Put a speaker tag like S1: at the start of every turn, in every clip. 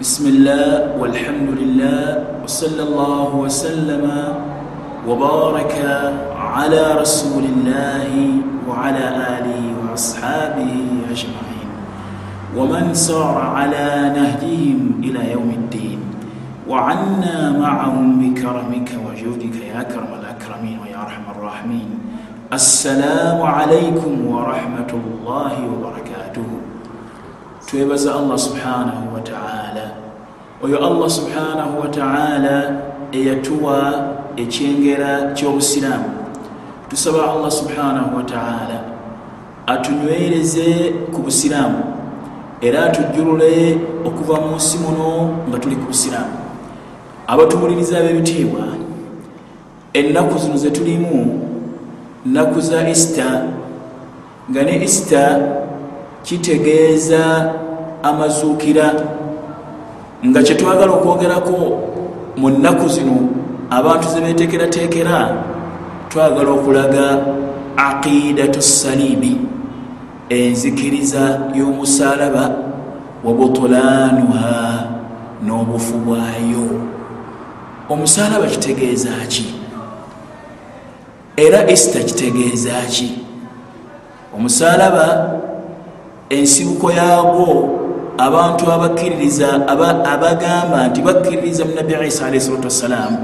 S1: بسم الله والحمد لله وصلى الله وسلم وبارك على رسول الله وعلى آله وأصحابه أجمعين ومن سار على نهجهم إلى يوم الدين وعنا معهم بكرمك وجودك يا أكرم الأكرمين ويا أرحم الراحمين السلام عليكم ورحمة الله وبركاته تويبز الله سبحانه وتعالى oyo allah subhanahu wataala eyatuwa ekyengera kyobusiraamu. Tusaba allah subhanahu wataala atunywereze ku busiraamu era atujjulule okuva mu nsi muno nga tuli ku busiraamu. Abatumulirizaa b'ebitiibwa ennaku zino zetulimu nnaku za isita nga ne isita kitegeeza amazuukira nga kyetwagala okwogerako mu nnaku zino abantu zebetekeratekera twagala okulaga aqidatu saliibi enzikiriza y'omusalaba wa butulaanuha n'obufu bwayo. Omusalaba kitegeeza ki? Era esita kitegeeza ki? Omusalaba ensibuko yaagwo abantu abakkiririza abagamba nti bakkiririza mu nabbi isa alaihi salatu wassalaamu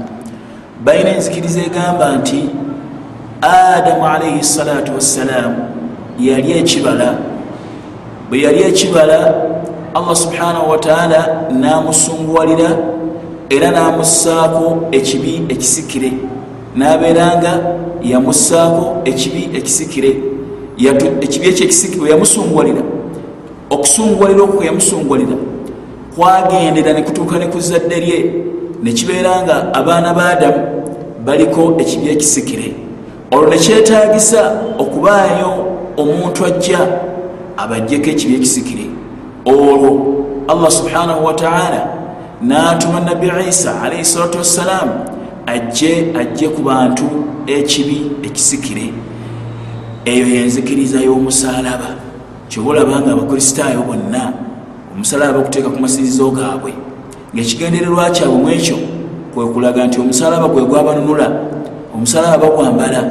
S1: balina enzikiriza egamba nti adamu alaihi salatu wassalaamu yali ekibala. Bwe yali ekibala allah subhanahu wataala namusunguwalira era namussaako ekibi ekisikire. Nabeeranga yamussaako ekibi ekisikire. Ekibi ekyo ekisikire we yamusunguwalira okusunguwalira okwo yamusunguwalira kwagendera nekutuuka ne ku zadde lye. Nekibeera nga abaana ba adamu baliko ekibi ekisikire. Olwo nekyetagisa okubaayo omuntu ajja abajjeko ekibi ekisikire. Olwo allah subhanahu wataala natuma nabbi isa alaihi salatu wassalaamu ajje ajje ku bantu ekibi ekisikire. Eyo yenzikiriza y'omusalaba kyobaolaba nga abakristaayo bonna omusalaba bakuteeka ku masirizo gaabwe. Ngaekigendererwa kyabwe mu ekyo kwekulaga nti omusalaba gwe gwabanunula omusalaba bagwambala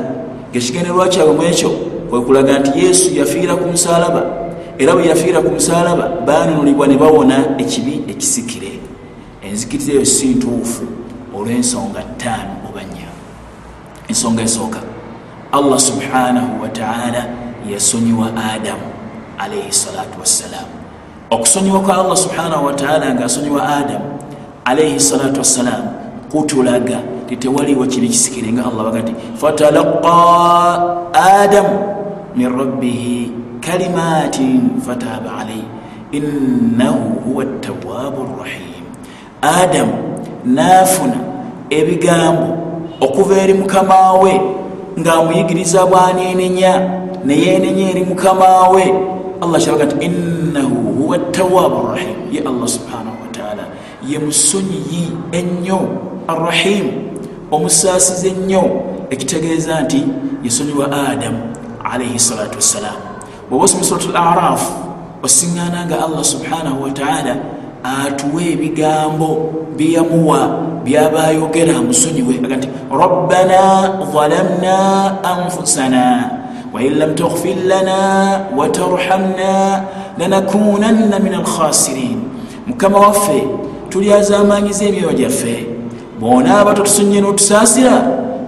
S1: ngaekigendererwa kyabwe mu ekyo kwekulaga nti yesu yafiira ku musalaba era bwe yafiira ku musalaba banunulibwa ne bawona ekibi ekisikire. Enzikiriza eyo si ntuufu olw'ensonga ttaano oba nnya. Ensonga esooka. Allah subhanahu wataala yasonyiwa adamu alaihi salatu wassalam. Okusonyiwa kwa allah subhanahu wataala nga asonyiwa adamu alaihi salatu wassalam kutulaga titewaliwo kibi kisikire nga allah baga nti fatalaqa adamu min rabbihi kalimatin fataba alaihi innahu huwa tawabu rrahim adamu naafuna ebigambo okuva eri mukama we ngaamuyigiriza bwanenenya neyenenya eri mukama we allah kyabaga nti innahu huwa tawabu rrahim ye allah subhanahu wataala ye musonyiyi ennyo arrahim omusaasiza ennyo ekitegeeza nti yesonyiwa adamu alaihi salatu wassalam bweoba osoma surat al araf osiŋŋaana nga allah subhanahu wataala atuwa ebigambo byeyamuwa byabayogera musonyiwe aga nti rabbana zalamna anfusana wain lam taghfir lana watarhamna lanakunanna min alkhasirin mukama waffe tulyazamanyiza emyoyo gyaffe bonaaba totusonye n'otusaasira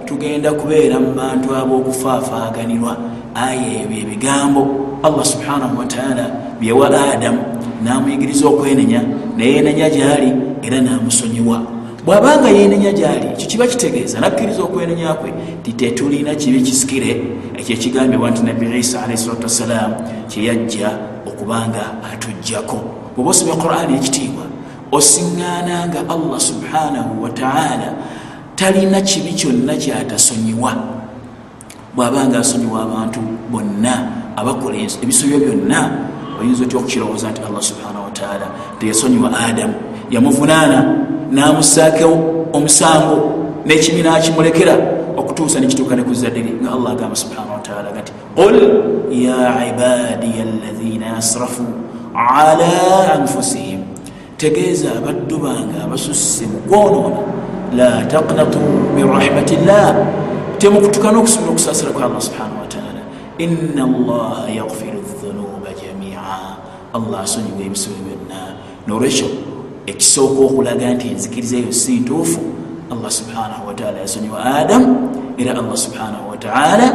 S1: tugenda kubeera mu bantu ab'okufaafaganirwa aya ebyo ebigambo allah subhanahu wataala byewa adamu namuyigiriza okwenenya neyenenya gyali era namusonyiwa bwabanga yenenya gyali ekyo kiba kitegeeza nakkiriza okwenenya kwe ti tetulina kibi kisikire. Ekyo ekigambibwa nti nabbi isa alaihi salatu wassalaamu kyeyajja okubanga atujjako bweoba osomya qurani ekitiibwa osiŋŋaana nga allah subhanahu wataala talina kibi kyonna kyatasonyiwa. Bwabanga asonyiwa abantu bonna abakola ebisobyo byonna oyinza otya okukirowooza nti allah subhanahu wataala teyasonyiwa adamu? Yamuvunaana namusaako omusango nekibi nakimulekera okutuusa nekituuka nekuzadiri nga allah agamba subhanahu wataala gati qul ya ibadiya alaina asrafu ala anfusihim. Tegeeza abaddu bange abasusse mukwonoona la taqnatu min rahmatillah. Temukutuka n'okusobola okusaasira kwa allah subhanahu wataala ina allaha yaghfiru dhunuba jamia allah asonyiwa ebisobo byonna nolwekyo ekisooka okulaga nti enzikiriza eyo si ntuufu. Allah subhanahu wataala yasonyiwa adamu era allah subhanahu wataala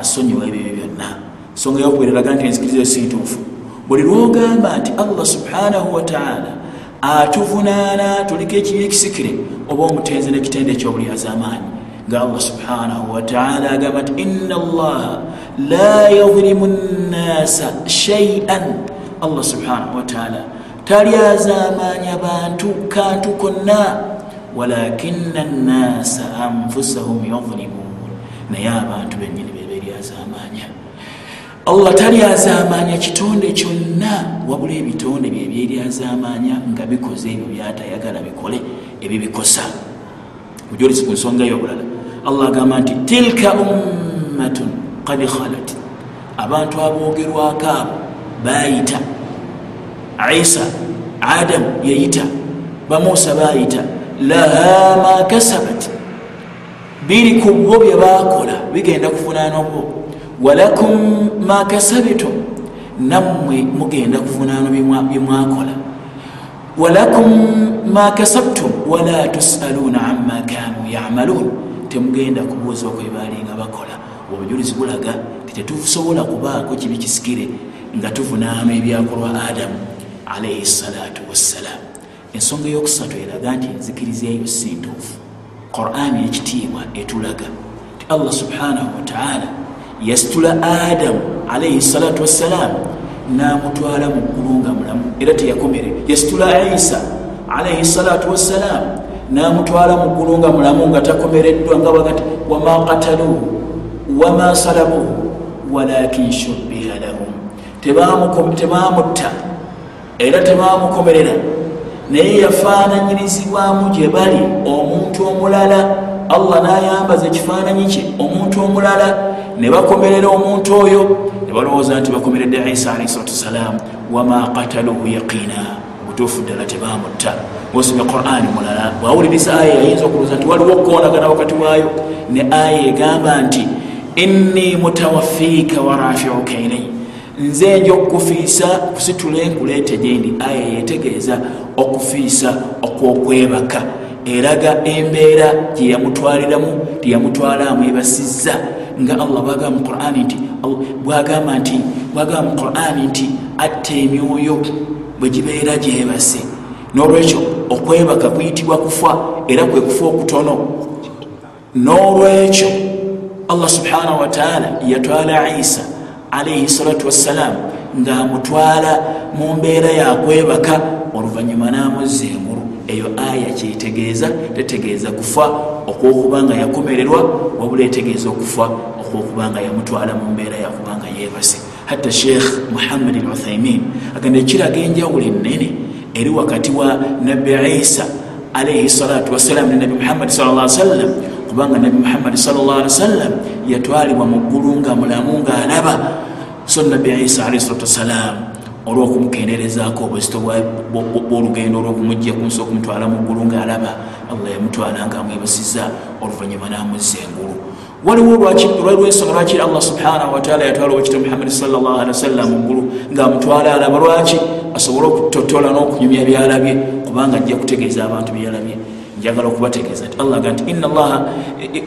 S1: asonyiwa ebyo byonna. Ensonga yokubereraga nti enzikiriza eyo si ntuufu. Buli lwogamba nti allah subhanahu wataala atuvunaana tuliko ekibi ekisikire oba omutenzi nekitende ekyobulyazaamaanyi nga allah subhanahu wataala agamba nti ina allaha la yadhlimu nnasa shaian allah subhanahu wataala talyazaamaanya bantu kantu konna. Walakina nnasa anfusahum yadhlimun. Naye abantu benyini beberyazaamaanya allah talyazamanya kitonde kyonna. Wabula ebitonde byebyeryazamanya nga bikoze ebyo byatayagala bikole ebibikosa. Mujolisi ku nsonga yobulala. Allah agamba nti tilka ummatun kad khalat. Abantu aboogerwako abo bayita isa adamu yayita bamusa bayita laha ma kasabat. Biri ku bwo byebakola bigenda kuvunaanabwo walakum makasabtum nammwe mugenda kuvunaano byemwakola walakum makasabtum wala tusaluuna ama kanu yamaluun temugenda kubuuza okwebalinga bakola. Obujulizi bulaga titetusobola kubaako kibi kisikire nga tuvunaano ebyakolwa adamu alaihi salatu wassalam. Ensonga eyokusatu eraga nti enzikiriza eyo si ntuufu qurani ekitiibwa etulaga ti allah subhanahu wataala yasitula adamu alaihi salatu wassalam namutwala mu ggulu nga mulamu era teyakomere. Yasitula isa alaihi salatu wassalam namutwala mu ggulu nga mulamu nga takomereddwa nga bagati wama kataluhu wama salabuhu walakin shubbiha lahum. Tebamutta era tebamukomerera naye yafaananyirizibwamu gye bali omuntu omulala. Allah nayambaza ekifaananyi kye omuntu omulala. Ne bakomerera omuntu oyo ne balowooza nti bakomeredde isa alahi salatu wassalaamu wama kataluhu yaqiina. Butuufu ddala tebamutta osomya qurani mulala. Bwawuliriza aya yayinza okulooza nti waliwo okukoonagana wakati waayo? Ne aya egamba nti inni mutawafiika warafiuka ilai nze nja okukufiisa kusitule nkuleete gyendi. Aya yetegeeza okufiisa okwokwebaka. Eraga embeera gyeyamutwaliramu teyamutwala amwebasizza nga allah bwagamba mu qurani nti bwagamba nti bwagamba mu qurani nti atta emyoyo bwe gibeera gyebase n'olwekyo okwebaka kuyitibwa kufa era kwe kufa okutono. N'olwekyo allah subhanahu wataala yatwala isa alaihi salatu wassalam ng'amutwala mu mbeera yakwebaka oluvanyuma n'amuzza engulu. Eyo aya kyeyitegeeza tetegeeza kufa okwokubanga yakomererwa wabula etegeeza okufa okwokubanga yamutwala mu mbeera yakubanga yebase hatta sheikh muhammad al uthaimin agamba ekiraga enjawulo enene eri wakati wa nabbi isa alaihi salatu wassalamu ne nabbi muhammadi sal lla sallam kubanga nabbi muhammadi sal llah ali wasallam yatwalibwa mu ggulu nga mulamu ng'alaba so nabbi isa alaihi salatu wassalamu olwokumukenderezaako obuzito bwolugendo olwokumujja kunsi okumutwala mu ggulu ngaalaba allah yamutwala nga amwebasiza oluvanyuma namuzza engulu. Waliwo lwensonga lwaki allah subhanahu wataala yatwala owekito muhammadi salllahali wasallam mu ggulu ngaamutwala alaba? Lwaki? Asobole okutotola n'okunyumya byalabye kubanga ajja kutegeeza abantu byalabye njagala okubategeeza nti allah ga nti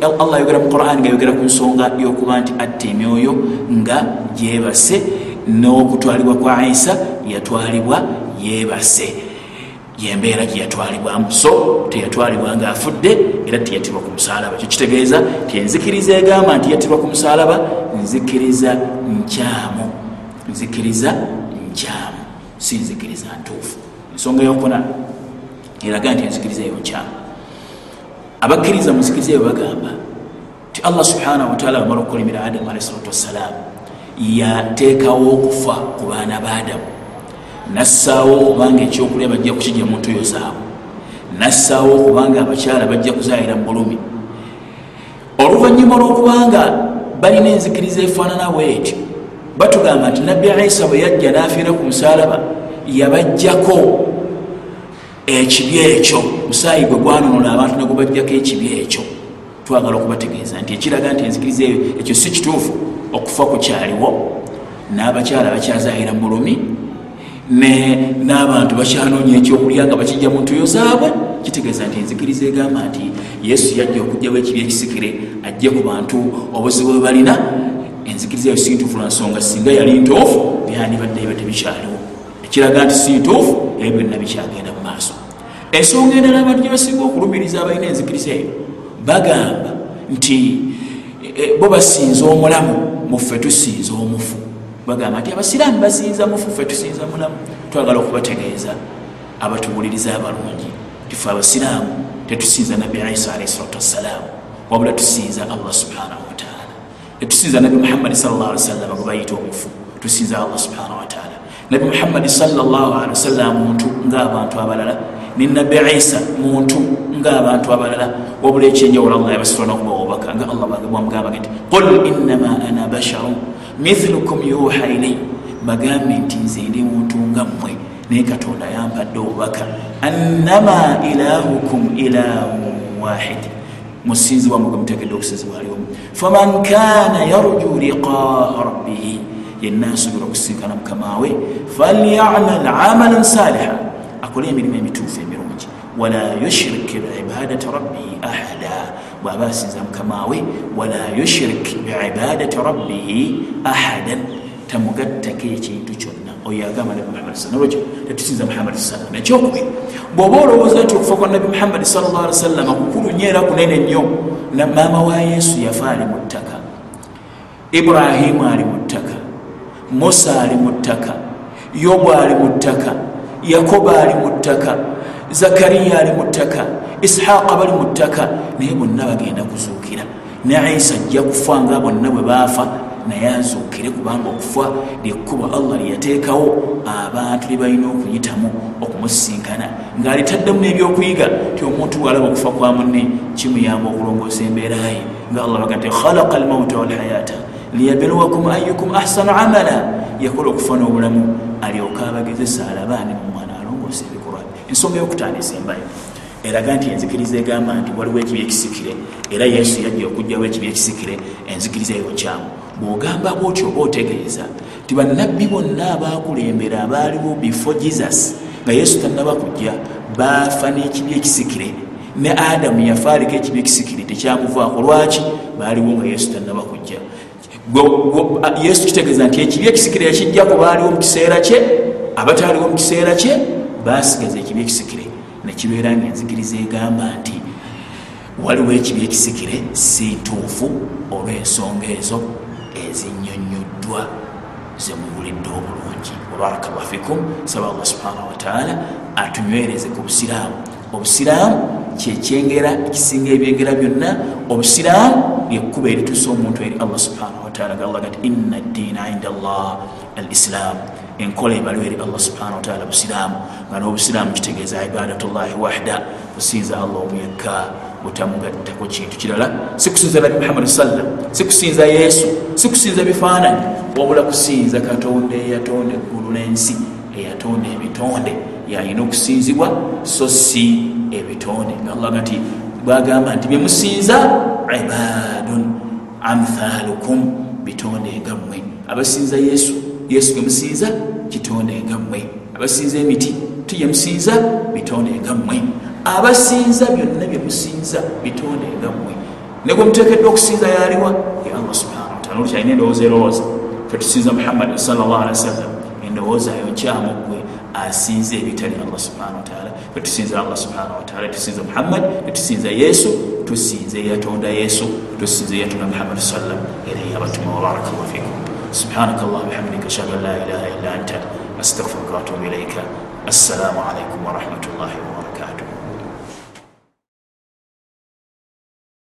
S1: allah ayogera mu qurani ngaayogera ku nsonga y'okuba nti atta emyoyo nga gyebase n'okutwalibwa kwa isa yatwalibwa yebase. Yembeera gyeyatwalibwamu so teyatwalibwa nga afudde era teyatibwa ku musalaba ekyo kitegeeza ti enzikiriza egamba nti yatibwa ku musalaba nzikiriza nkyamu. Nzikiriza nkyamu. Si nzikiriza ntuufu. Ensonga yokuna eraga nti enzikiriza eyo nkyamu abakkiriza muzikiriza eyo bagamba ti allah subhanahu wataala bamala okukolimira adamu alehi salatu wassalaamu yateekawo okufa ku baana ba adamu. Nassaawo okubanga ekyokulya bajja kukijja mu ntuyo zaabwe. Nassaawo okubanga abakyala bajja kuzaalira mu bulumi. Oluvannyuma olwokubanga balina enzikiriza efaanana bwetyo batugamba nti nabbi isa bwe yajja n'afiira ku musalaba yabajjako ekibi ekyo musaayi gwe gwanonola abantu negubajjako ekibi ekyo. Twagala okubategeeza nti ekiraga nti enzikiriza eyo ekyo si kituufu okufa kukyaliwo. N'abakyala bakyazaayira mulumi n'abantu bakyanoonya ekyokulya nga bakijja mu ntuyo zaabwe. Kitegeeza nti enzikiriza egamba nti yesu yajja okugjawo ekibi ekisikire ajje ku bantu obuzibu bwe balina. Enzikiriza eyo sintuufu lwansonga singa yali ntuufu byandibadde ibe tebikyaliwo. Ekiraga nti sintuufu ebyo byonna bikyagenda mu maaso ensonga endala abantu gye basinga okulumiriza abalina enzikiriza eyo bagamba nti e, bo basinza omulamu muffe tusinza omufu. Bagamba nti abasiraamu basinza mufu ffe tusinza mulamu twagala okubategeeza abatuwuliriza abalungi. Tife abasiraamu tetusinza nabbi isa alahi salatu wassalaamu wabula tusinza allah subhanahu wataala tetusinza nabbi muhammadi sawasalama gwe bayita omufu tusinza allah subhanahu wataala nabbi muhammadi salllahalihi wasallam muntu ngaabantu abalala ne nabbi isa muntu ngaabantu abalala. Wabula ekyenjawulo allah yabasitona okuba obubaka nga allah bwamugambage nti qul innama ana basharu mithlukum yuha ilay. Bagambe nti nze ndi muntu nga mmwe naye katonda yampadde obubaka. Annama ilahukum ilahu wahid. Musinzibwa mugwe mutegedde okusinzibwa aliomu faman kana yarju liqaa rabbihi. Yenna asobola okusinkana mukamawe falyamal amalan saliha akole emirimu emituufu emirungi. Wala yushrik biibadati rabbihi ahada. Bwaba asinza mukamawe wala yushrik biibadati rabbihi ahadan tamugattako ekintu kyonna. Oyo agamba nabi muhammadi salolwekyo tetusinza muhammadi sallam ekyokubiri. Bw'oba olowooza nti okufa kwa nabi muhammadi salllah ali sallama kukulu nyo era kunene nnyo maama wa yesu yafa ali mu ttaka. Ibrahimu ali mu ttaka. Musa ali mu ttaka. Yobu ali mu ttaka yakoba ali mu ttaka zakariya ali mu ttaka isihaaqa bali mu ttaka naye bonna bagenda kuzuukira. Ne isa ajja kufa nga bonna bwe baafa naye azuukire kubanga okufa lyekkuba allah lyeyateekawo abantu lye balina okuyitamu okumusinkana ng'alitaddemu n'ebyokuyiga ti omuntu bwalaba okufa kwa munne kimuyamba okulongoosa embeeraye nga allah baga nti khalaqa almauta walhayata liyabluwakum ayukum ahsanu amala. Yakola okufa n'obulamu alyoka abagezesa alabaani mu ensonga y'okutandisa embayo eraga nti enzikiriza egamba nti waliwo ekibi ekisikire era yesu yajja okugjawo ekibi ekisikire enzikiriza eyo nkyamu. Bw'ogamba bwotyo oba otegeeza ti bannabbi bonna abaakulembera abaaliwo before jesus nga yesu tannaba kujja baafa n'ekibi ekisikire ne adamu yafaaliko ekibi ekisikire tekyamuvaako. Lwaki? Baaliwo nga yesu tannaba kujja. Yesu kitegeeza nti ekibi ekisikire yakijja ku baaliwo mu kiseera kye abataaliwo mu kiseera kye basigaza ekibi ekisikire nekibeera nga enzikiriza egamba nti waliwo ekibi ekisikire si ntuufu olw'ensonga ezo ezinyonyoddwa zemuwulidde obulungi. Wabarakallah fikum saba allah subhanahu wataala atunywereze ku busiraamu. Obusiraamu kyekyengera kisinga ebyengera byonna obusiraamu lyekkuba eritusa omuntu eri allah subhanahu wataala nga allah gati inna ddiina inda allah al islaamu enkola ebaliwo eri allah subhana wataala busiraamu. Nga n'obusiraamu kitegeeza ibadatullahi wahda kusinza allah omuyekka butamugattako kintu kirala. Sikusinza nabi muhammadi sallam sikusinza yesu sikusinza bifaananyi wabula kusinza katonda eyatonda eggulu n'ensi eyatonda ebitonde yalina okusinzibwa so si ebitonde. Nga allah gati bwagamba nti byemusinza ibadun amthalukum bitonde nga mmwe. Abasinza yesu yesu gemusinza kitonde nga mmwe. Abasinza emiti tiyemusinza bitonde nga mmwe. Abasinza byonna byemusinza bitonde nga mmwe. Ne gwe muteekeddwa okusinza yaliwa? Ye allah subhanahu wataala olwokyalina endowooza erowooza. Fe tusinza muhammadi sallllah alihi wasallam endowooza yo nkyamu gwe asinza ebitali allah subhanahu wataala fe tusinza allah subhanahu wataala tusinza muhammadi tetusinza yesu tusinza eyatonda yesu tusinza eyatonda muhammadi sallam. Era yabatuma wabaraka wafikum subhanaka llahuma bihamdika ashhadu an la ilaha illa anta أستغفرك وأتوب إليك. السلام عليكم ورحمة الله وبركاته.